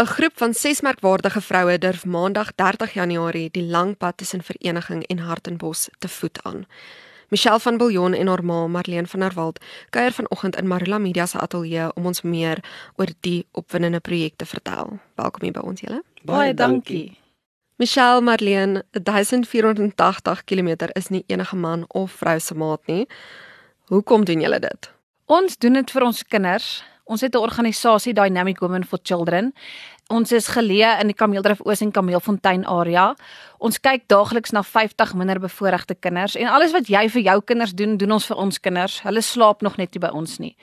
'n Groep van ses merkwaardige vroue durf Maandag 30 Januarie die lang pad tussen Vereniging en Hartenbos te voet aan. Michelle van Biljon en haar ma Marlene van der Walt kuier vanoggend in Marula Media se ateljee om ons meer oor die opwindende projek te vertel. Welkom hier by ons julle. Baie dankie. Michelle Marlene, 1480 km is nie enige man of vrou se maat nie. Hoekom doen julle dit? Ons doen dit vir ons kinders. Ons het 'n organisasie Dynamic Women for Children Ons is geleë in die Kameeldrift Oos en Kameelfontein area. Ons kyk daagliks na 50 minderbevoorregte kinders en alles wat jy vir jou kinders doen, doen ons vir ons kinders. Hulle slaap nog net nie by ons nie.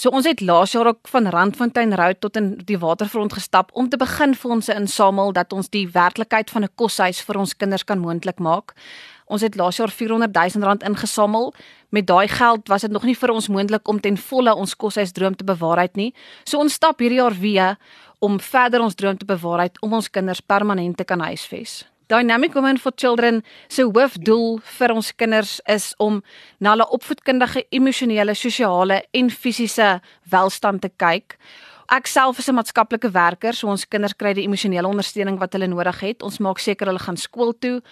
So ons het laas jaar ook van Randfontein Road tot in die waterfront gestap om te begin fondse insamel dat ons die werklikheid van 'n koshuis vir ons kinders kan moontlik maak. Ons het laas jaar 400 000 rand ingesamel. Met daai geld was dit nog nie vir ons moontlik om ten volle ons koshuisdroom te bewaarheid nie. So ons stap hierdie jaar weer om verder ons droom te bewaarheid om ons kinders permanent te kan huisves. Dynamic Women for Children se hoofdoel vir ons kinders is om na hulle opvoedkundige, emosionele, sosiale en fisiese welstand te kyk. Ek self is 'n maatskaplike werker, so ons kinders kry die emosionele ondersteuning wat hulle nodig het. Ons maak seker hulle gaan skool toe.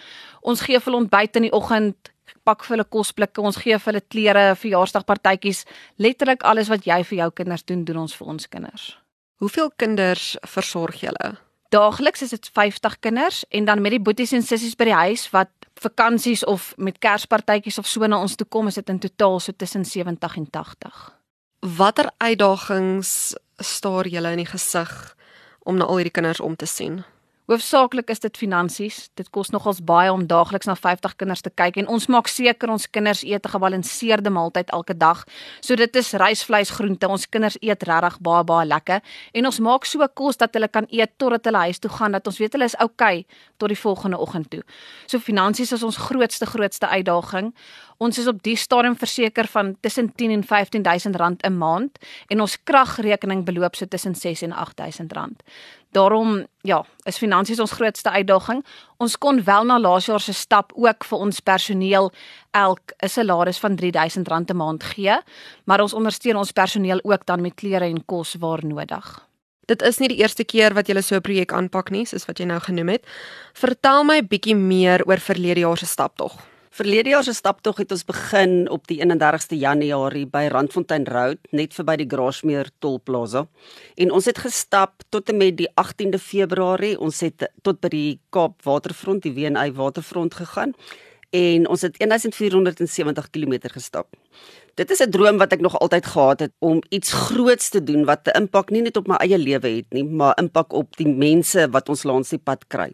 Ons gee vir hulle ontbyt in die oggend, pak vir hulle kosblikke, ons gee vir hulle klere, verjaarsdagpartytjies, letterlik alles wat jy vir jou kinders doen, doen ons vir ons kinders. Hoeveel kinders versorg julle? Daagliks is dit 50 kinders en dan met die boeties en sissies by die huis wat vakansies of met Kerspartytjies of so na ons toe kom, is dit in totaal so tussen 70 en 80. Watter uitdagings staar julle in die gesig om na al hierdie kinders om te sien? Hoofsaaklik is dit finansies. Dit kos nogals baie om daagliks na 50 kinders te kyk en ons maak seker ons kinders eet 'n gebalanseerde maaltyd elke dag. So dit is rys, vleis, groente. Ons kinders eet regtig baie baie lekker en ons maak so kos dat hulle kan eet totdat hulle huis toe gaan dat ons weet hulle is oukei okay tot die volgende oggend toe. So finansies is ons grootste grootste uitdaging. Ons is op die stadium verseker van tussen 10 en 15000 rand 'n maand en ons kragrekening beloop so tussen 6 en 8000 rand. Daarom ja, is finansies ons grootste uitdaging. Ons kon wel na laas jaar se stap ook vir ons personeel elk 'n salaris van R3000 'n maand gee, maar ons ondersteun ons personeel ook dan met klere en kos waar nodig. Dit is nie die eerste keer wat jy so 'n projek aanpak nie, soos wat jy nou genoem het. Vertel my 'n bietjie meer oor verlede jaar se staptog. Verlede jaar se staptog het ons begin op die 31ste Januarie by Randfontein Road, net verby die Grasmeer Tolplaza. En ons het gestap tot en met die 18de Februarie. Ons het tot by die Kaap Waterfront, die WNI Waterfront gegaan en ons het 1470 km gestap. Dit is 'n droom wat ek nog altyd gehad het om iets groots te doen wat 'n impak nie net op my eie lewe het nie, maar impak op die mense wat ons langs die pad kry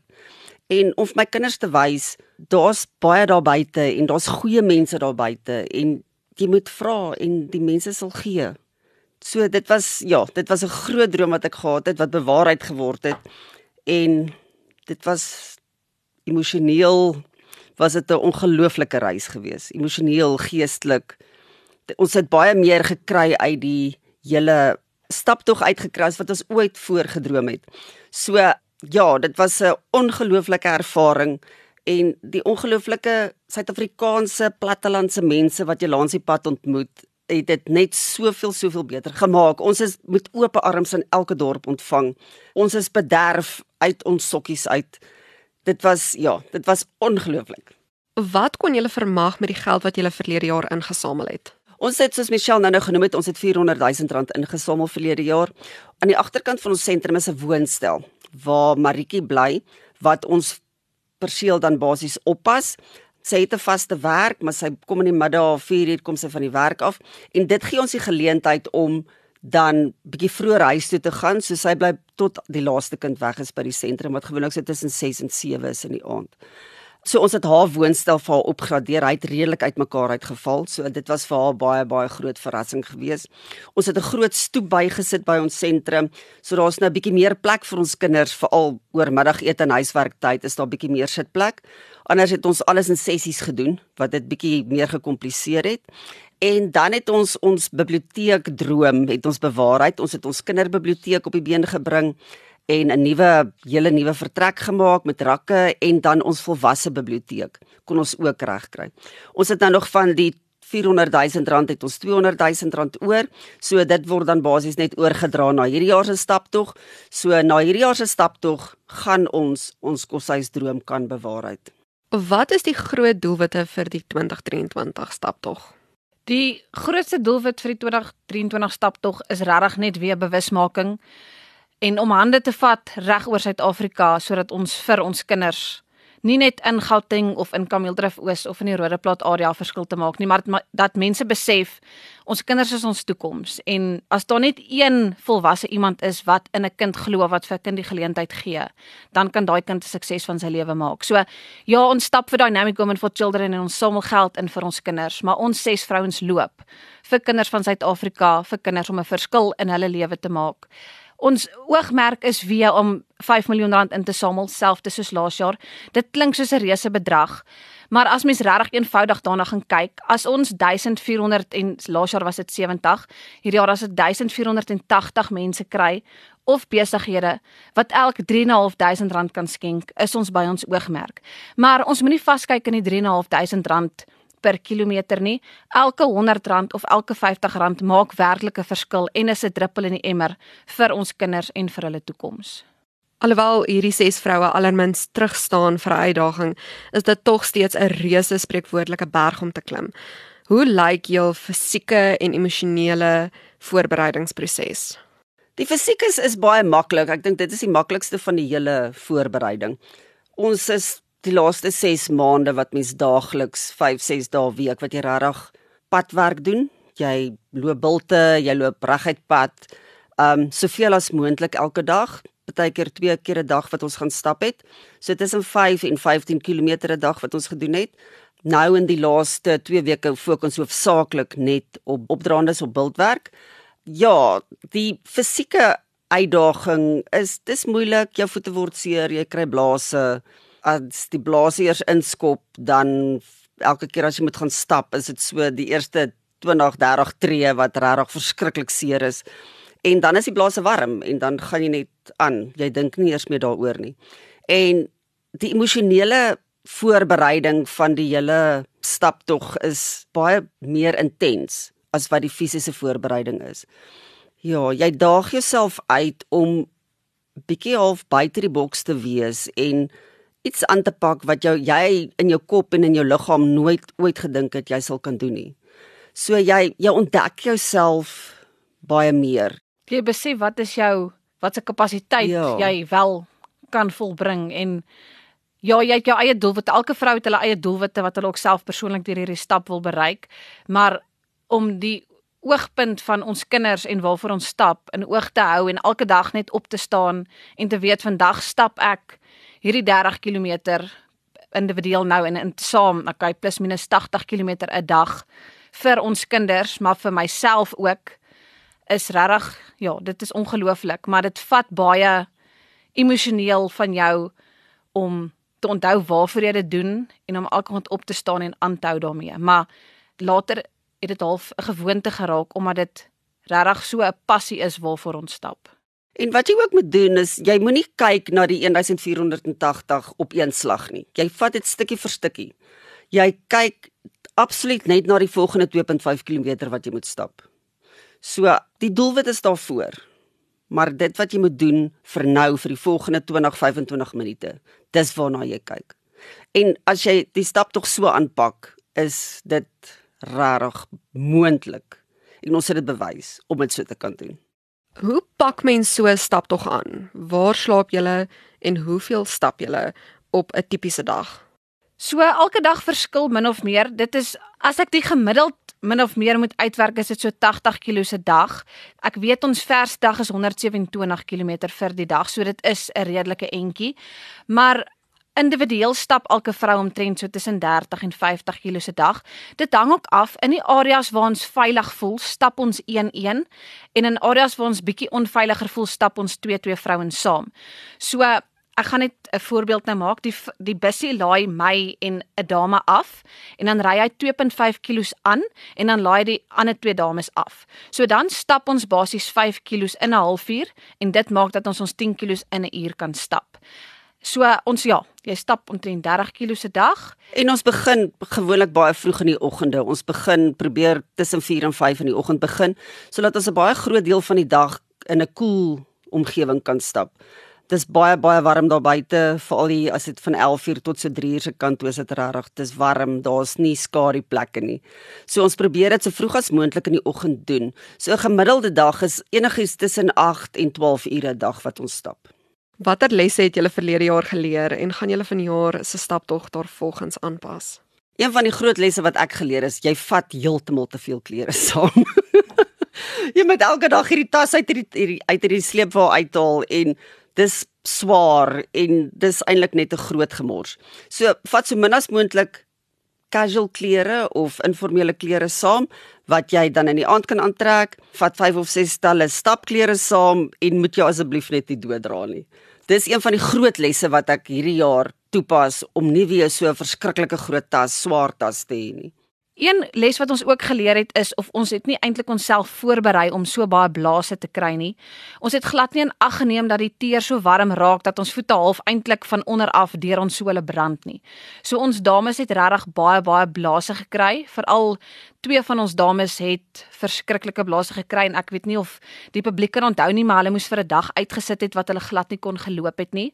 en om my kinders te wys daar's baie daar buite en daar's goeie mense daar buite en jy moet vra en die mense sal gee. So dit was ja, dit was 'n groot droom wat ek gehad het wat bewaarheid geword het en dit was emosioneel was dit 'n ongelooflike reis geweest, emosioneel, geestelik. Ons het baie meer gekry uit die hele staptog uitgekras wat ons ooit voorgedroom het. So ja, dit was 'n ongelooflike ervaring en die ongelooflike Suid-Afrikaanse plattelandse mense wat jy langs die pad ontmoet, het dit net soveel soveel beter gemaak. Ons is met oop arms in elke dorp ontvang. Ons is bederf uit ons sokkies uit. Dit was ja, dit was ongelooflik. Wat kon julle vermag met die geld wat julle verlede jaar ingesamel het? Ons het soos Michelle nou nou genoem het, ons het 400 000 rand ingesamel verlede jaar. Aan die agterkant van ons sentrum is 'n woonstel waar Maritjie bly wat ons perseel dan basies oppas. Sy het 'n vaste werk, maar sy kom in die middag 4uur kom sy van die werk af en dit gee ons die geleentheid om dan bietjie vroeër huis toe te gaan, so sy bly tot die laaste kind weg is by die sentrum wat gewoonlik so tussen 6 en 7 is in die aand. So ons het haar woonstel vir haar opgradeer. Hy het redelik uitmekaar uitgeval. So dit was vir haar baie baie groot verrassing geweest. Ons het 'n groot stoep bygesit by ons sentrum. So daar's nou 'n bietjie meer plek vir ons kinders veral oor middagete en huiswerktyd is daar bietjie meer sitplek. Anders het ons alles in sessies gedoen wat dit bietjie meer gekompliseer het. En dan het ons ons biblioteek droom het ons bewaarheid. Ons het ons kinderbiblioteek op die been gebring en 'n nuwe hele nuwe vertrek gemaak met rakke en dan ons volwasse biblioteek kon ons ook regkry. Ons het nou nog van die 400 000 rand het ons 200 000 rand oor. So dit word dan basies net oorgedra na hierdie jaar se staptog. So na hierdie jaar se staptog gaan ons ons koshuisdroom kan bewaarheid. Wat is die groot doelwitte vir die 2023 staptog? Die grootste doelwit vir die 2023 staptog is regtig net weer bewusmaking en om hande te vat reg oor Suid-Afrika sodat ons vir ons kinders nie net in Gauteng of in Kameeldrift Oos of in die Rodeplaat area verskil te maak nie, maar dat mense besef ons kinders is ons toekoms en as daar net een volwasse iemand is wat in 'n kind glo wat vir 'n kind die geleentheid gee, dan kan daai kind sukses van sy lewe maak. So ja, ons stap vir Dynamic Women for Children en ons samel geld in vir ons kinders, maar ons ses vrouens loop vir kinders van Suid-Afrika, vir kinders om 'n verskil in hulle lewe te maak. Ons oogmerk is weer om 5 miljoen rand in te samel, selfs soos laas jaar. Dit klink soos 'n reuse bedrag, maar as mens regtig eenvoudig daarna gaan kyk, as ons 1400 en laas jaar was dit 70, hierdie jaar as dit 1480 mense kry of besighede wat elk 3.500 rand kan skenk, is ons by ons oogmerk. Maar ons moenie vaskyk in die 3.500 rand per kilometer nie. Elke R100 of elke R50 maak werklik 'n verskil en is 'n druppel in die emmer vir ons kinders en vir hulle toekoms. Alhoewel hierdie ses vroue alermins terugstaan vir 'n uitdaging, is dit tog steeds 'n reuse spreekwoordelike berg om te klim. Hoe lyk jou fisieke en emosionele voorbereidingsproses? Die fisiek is, is baie maklik. Ek dink dit is die maklikste van die hele voorbereiding. Ons is die laaste 6 maande wat mens daagliks 5, 6 dae week wat jy regtig padwerk doen. Jy loop bulte, jy loop reguit pad. Um soveel as moontlik elke dag, partykeer twee keer 'n dag wat ons gaan stap het. So tussen 5 en 15 km 'n dag wat ons gedoen het. Nou in die laaste 2 weke fokus ons hoofsaaklik net op opdraandes op bultwerk. Ja, die fisieke uitdaging is dis moeilik, jou voete word seer, jy kry blaase as die blaasiers inskop dan elke keer as jy moet gaan stap is dit so die eerste 20 30 tree wat regtig verskriklik seer is. En dan is die blaase warm en dan gaan jy net aan. Jy dink nie eers meer daaroor nie. En die emosionele voorbereiding van die hele staptog is baie meer intens as wat die fisiese voorbereiding is. Ja jy daag jouself uit om bietjie half buite die boks te wees en iets aan te pak wat jou jy in jou kop en in jou liggaam nooit ooit gedink het jy sal kan doen nie. So jy jy ontdek jouself baie meer. Jy besef wat is jou wat se kapasiteit ja. jy wel kan volbring en ja, jy het jou eie doelwitte. Elke vrou het hulle eie doelwitte wat hulle ook self persoonlik deur hierdie stap wil bereik, maar om die oogpunt van ons kinders en waarvoor ons stap in oog te hou en elke dag net op te staan en te weet vandag stap ek hierdie 30 km individueel nou en in saam, okay, plus minus 80 km 'n dag vir ons kinders, maar vir myself ook is regtig ja, dit is ongelooflik, maar dit vat baie emosioneel van jou om te onthou waarvoor jy dit doen en om elke oggend op te staan en aan te hou daarmee. Maar later het dit half 'n gewoonte geraak omdat dit regtig so 'n passie is waarvoor ons stap. En wat jy ook moet doen is jy moenie kyk na die 1480 op een slag nie. Jy vat dit stukkie vir stukkie. Jy kyk absoluut net na die volgende 2.5 km wat jy moet stap. So, die doelwit is daarvoor. Maar dit wat jy moet doen vir nou vir die volgende 20-25 minute, dis waarna jy kyk. En as jy die stap tog so aanpak, is dit rarig moontlik. En ons het dit bewys om dit so te kan doen. Hoe pak mens so 'n stap tog aan? Waar slaap julle en hoeveel stap julle op 'n tipiese dag? So elke dag verskil min of meer. Dit is as ek die gemiddeld min of meer moet uitwerk is dit so 80 kg se dag. Ek weet ons versdag is 127 km vir die dag, so dit is 'n redelike entjie. Maar individueel stap elke vrou omtrent so tussen 30 en 50 km se dag. Dit hang ook af in die areas waar ons veilig voel, stap ons 1-1 en in areas waar ons bietjie onveiliger voel, stap ons 2-2 vrouens saam. So ek gaan net 'n voorbeeld nou maak. Die die bussie laai my en 'n dame af en dan ry hy 2.5 kg aan en dan laai die ander twee dames af. So dan stap ons basies 5 kg in 'n halfuur en dit maak dat ons ons 10 kg in 'n uur kan stap. So ons ja, jy stap omtrent 30 km se dag. En ons begin gewoonlik baie vroeg in die oggende. Ons begin probeer tussen 4 en 5 in die oggend begin sodat ons 'n baie groot deel van die dag in 'n koel cool omgewing kan stap. Dis baie baie warm daar buite, veral hier as dit van 11:00 tot so 3:00 se kant toe is dit regtig. Dis warm, daar's nie skadu plekke nie. So ons probeer dit so vroeg as moontlik in die oggend doen. So 'n gemiddelde dag is enigiets tussen 8 en 12 ure 'n dag wat ons stap. Watter lesse het julle verlede jaar geleer en gaan julle vanjaar se staptog daarvolgens aanpas? Een van die groot lesse wat ek geleer is, jy vat heeltemal te veel klere saam. jy moet elke dag hierdie tas uit hierdie uit hierdie sleepwa uithaal en dis swaar en dis eintlik net 'n groot gemors. So vat so min as moontlik casual klere of informele klere saam wat jy dan in die aand kan aantrek. Vat 5 of 6 stalle stapklere saam en moet jy asseblief net nie dood dra nie. Dis een van die groot lesse wat ek hierdie jaar toepas om nie weer so 'n verskriklike groot tas, swaar tas te hê nie. Een les wat ons ook geleer het is of ons het nie eintlik onsself voorberei om so baie blaase te kry nie. Ons het glad nie in ag geneem dat die teer so warm raak dat ons voete half eintlik van onder af deur ons sole brand nie. So ons dames het regtig baie baie blaase gekry, veral twee van ons dames het verskriklike blaase gekry en ek weet nie of die publiek kan onthou nie maar hulle moes vir 'n dag uitgesit het wat hulle glad nie kon geloop het nie.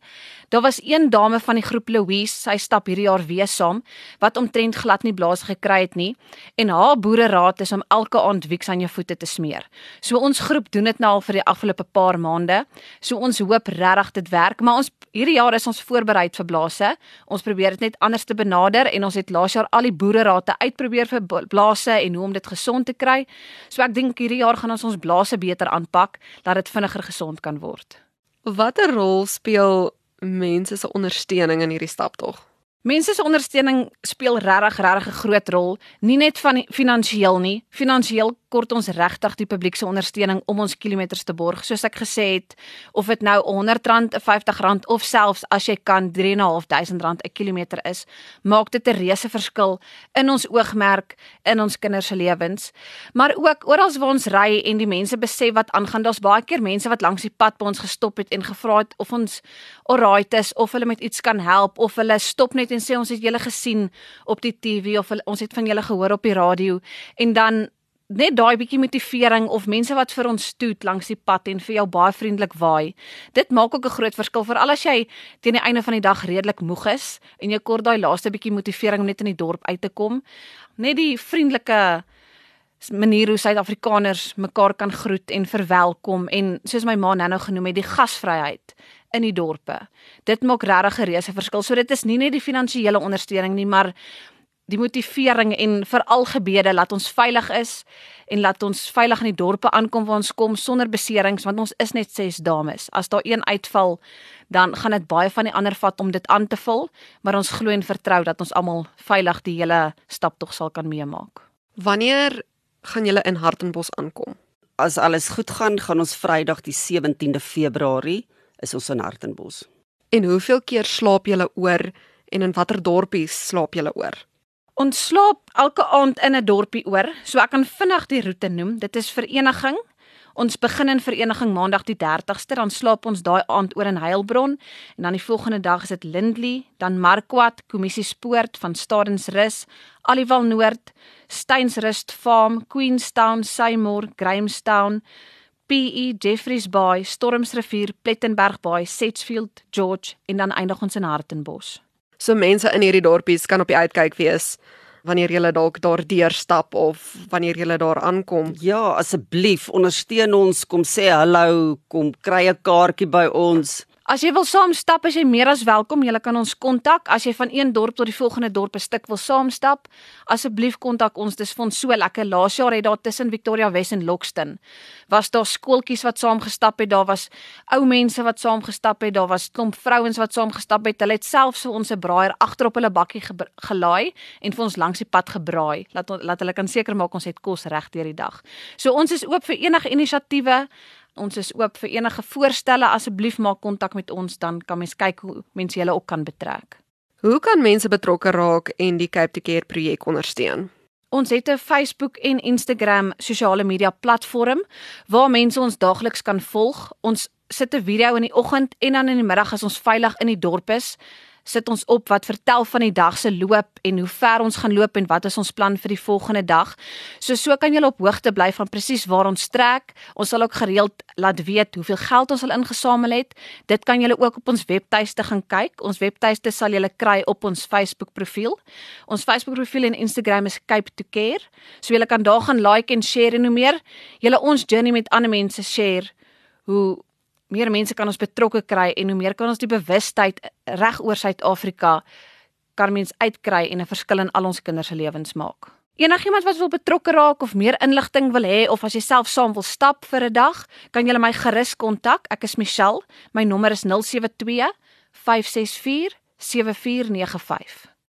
Daar was een dame van die groep Louise, sy stap hierdie jaar weer saam wat omtrent glad nie blaase gekry het nie en haar boereraad is om elke aand wieks aan jou voete te smeer. So ons groep doen dit nou al vir die afgelope paar maande. So ons hoop regtig dit werk, maar ons hierdie jaar is ons voorberei vir blaase. Ons probeer dit net anders te benader en ons het laas jaar al die boereraad uitprobeer vir blaase en hoe om dit gesond te kry. So ek dink hierdie jaar gaan ons ons blaase beter aanpak dat dit vinniger gesond kan word. Watter rol speel mense se ondersteuning in hierdie staptog? Mense se ondersteuning speel regtig regtig 'n groot rol, nie net van finansiëel nie. Finansiëel kort ons regtig die publiek se ondersteuning om ons kilometers te borg. Soos ek gesê het, of dit nou R100, R50 of selfs as jy kan R3.500 'n kilometer is, maak dit 'n reuse verskil in ons oogmerk in ons kinders se lewens. Maar ook oral waar ons ry en die mense besef wat aangaan, daar's baie keer mense wat langs die pad by ons gestop het en gevra het of ons alright is of hulle met iets kan help of hulle stop net en sê ons het julle gesien op die TV of ons het van julle gehoor op die radio en dan net daai bietjie motivering of mense wat vir ons stoet langs die pad en vir jou baie vriendelik waai. Dit maak ook 'n groot verskil vir al as jy teen die einde van die dag redelik moeg is en jy kort daai laaste bietjie motivering om net in die dorp uit te kom. Net die vriendelike manier hoe Suid-Afrikaners mekaar kan groet en verwelkom en soos my ma nou genoem het, die gasvryheid in die dorpe. Dit maak regtig 'n reuse verskil. So dit is nie net die finansiële ondersteuning nie, maar die motivering en veral gebede laat ons veilig is en laat ons veilig in die dorpe aankom waar ons kom sonder beserings want ons is net ses dames. As daar een uitval, dan gaan dit baie van die ander vat om dit aan te vul, maar ons glo en vertrou dat ons almal veilig die hele staptog sal kan meemaak. Wanneer gaan julle in Hartenbos aankom? As alles goed gaan, gaan ons Vrydag die 17de Februarie is ons in Hartenbos. En hoeveel keer slaap julle oor en in watter dorpies slaap julle oor? Ons slaap elke aand in 'n dorpie oor, so ek kan vinnig die roete noem. Dit is Vereniging. Ons begin in Vereniging Maandag die 30ste, dan slaap ons daai aand oor in Heilbron en dan die volgende dag is dit Lindley, dan Markwart, Kommissie Spoort van Stadensrus, Aliwal Noord, Steynsrust Farm, Queenstown, Seymour, Grahamstown, PE Jeffreys Bay, Stormsrivier, Plettenberg Bay, Setchfield, George en dan eindig ons in Hartenbos. So mense in hierdie dorpies kan op die uitkyk wees wanneer jy dalk daar deurstap of wanneer jy daar aankom. Ja, asseblief ondersteun ons, kom sê hallo, kom kry 'n kaartjie by ons. As jy wil saam stap, as jy meer as welkom, jy kan ons kontak. As jy van een dorp tot die volgende dorp 'n stuk wil saam stap, asseblief kontak ons. Dis ons so lekker. Laas jaar het daar tussen Victoria West en Lockston was daar skooltjies wat saam gestap het. Daar was ou mense wat saam gestap het. Daar was klomp vrouens wat saam gestap het. Hulle het selfs vir ons 'n braaier agterop hulle bakkie gelaai en vir ons langs die pad gebraai. Laat laat hulle kan seker maak ons het kos reg deur die dag. So ons is oop vir enige inisiatiewe. Ons is oop vir enige voorstelle. Asseblief maak kontak met ons dan kan mens kyk hoe mense julle ook kan betrek. Hoe kan mense betrokke raak en die Cape to Care projek ondersteun? Ons het 'n Facebook en Instagram sosiale media platform waar mense ons daagliks kan volg. Ons sit 'n video in die oggend en dan in die middag as ons veilig in die dorp is, sit ons op wat vertel van die dag se loop en hoe ver ons gaan loop en wat is ons plan vir die volgende dag. So so kan jy op hoogte bly van presies waar ons trek. Ons sal ook gereeld laat weet hoeveel geld ons al ingesamel het. Dit kan julle ook op ons webtuiste gaan kyk. Ons webtuiste sal julle kry op ons Facebook profiel. Ons Facebook profiel en Instagram is Cape to Care. So julle kan daar gaan like en share en hoe meer julle ons journey met ander mense share, hoe meer mense kan ons betrokke kry en hoe meer kan ons die bewustheid reg oor Suid-Afrika kan mens uitkry en 'n verskil in al ons kinders se lewens maak. Enigiemand wat wil betrokke raak of meer inligting wil hê of as jy self saam wil stap vir 'n dag, kan jy my gerus kontak. Ek is Michelle. My nommer is 072 564 7495.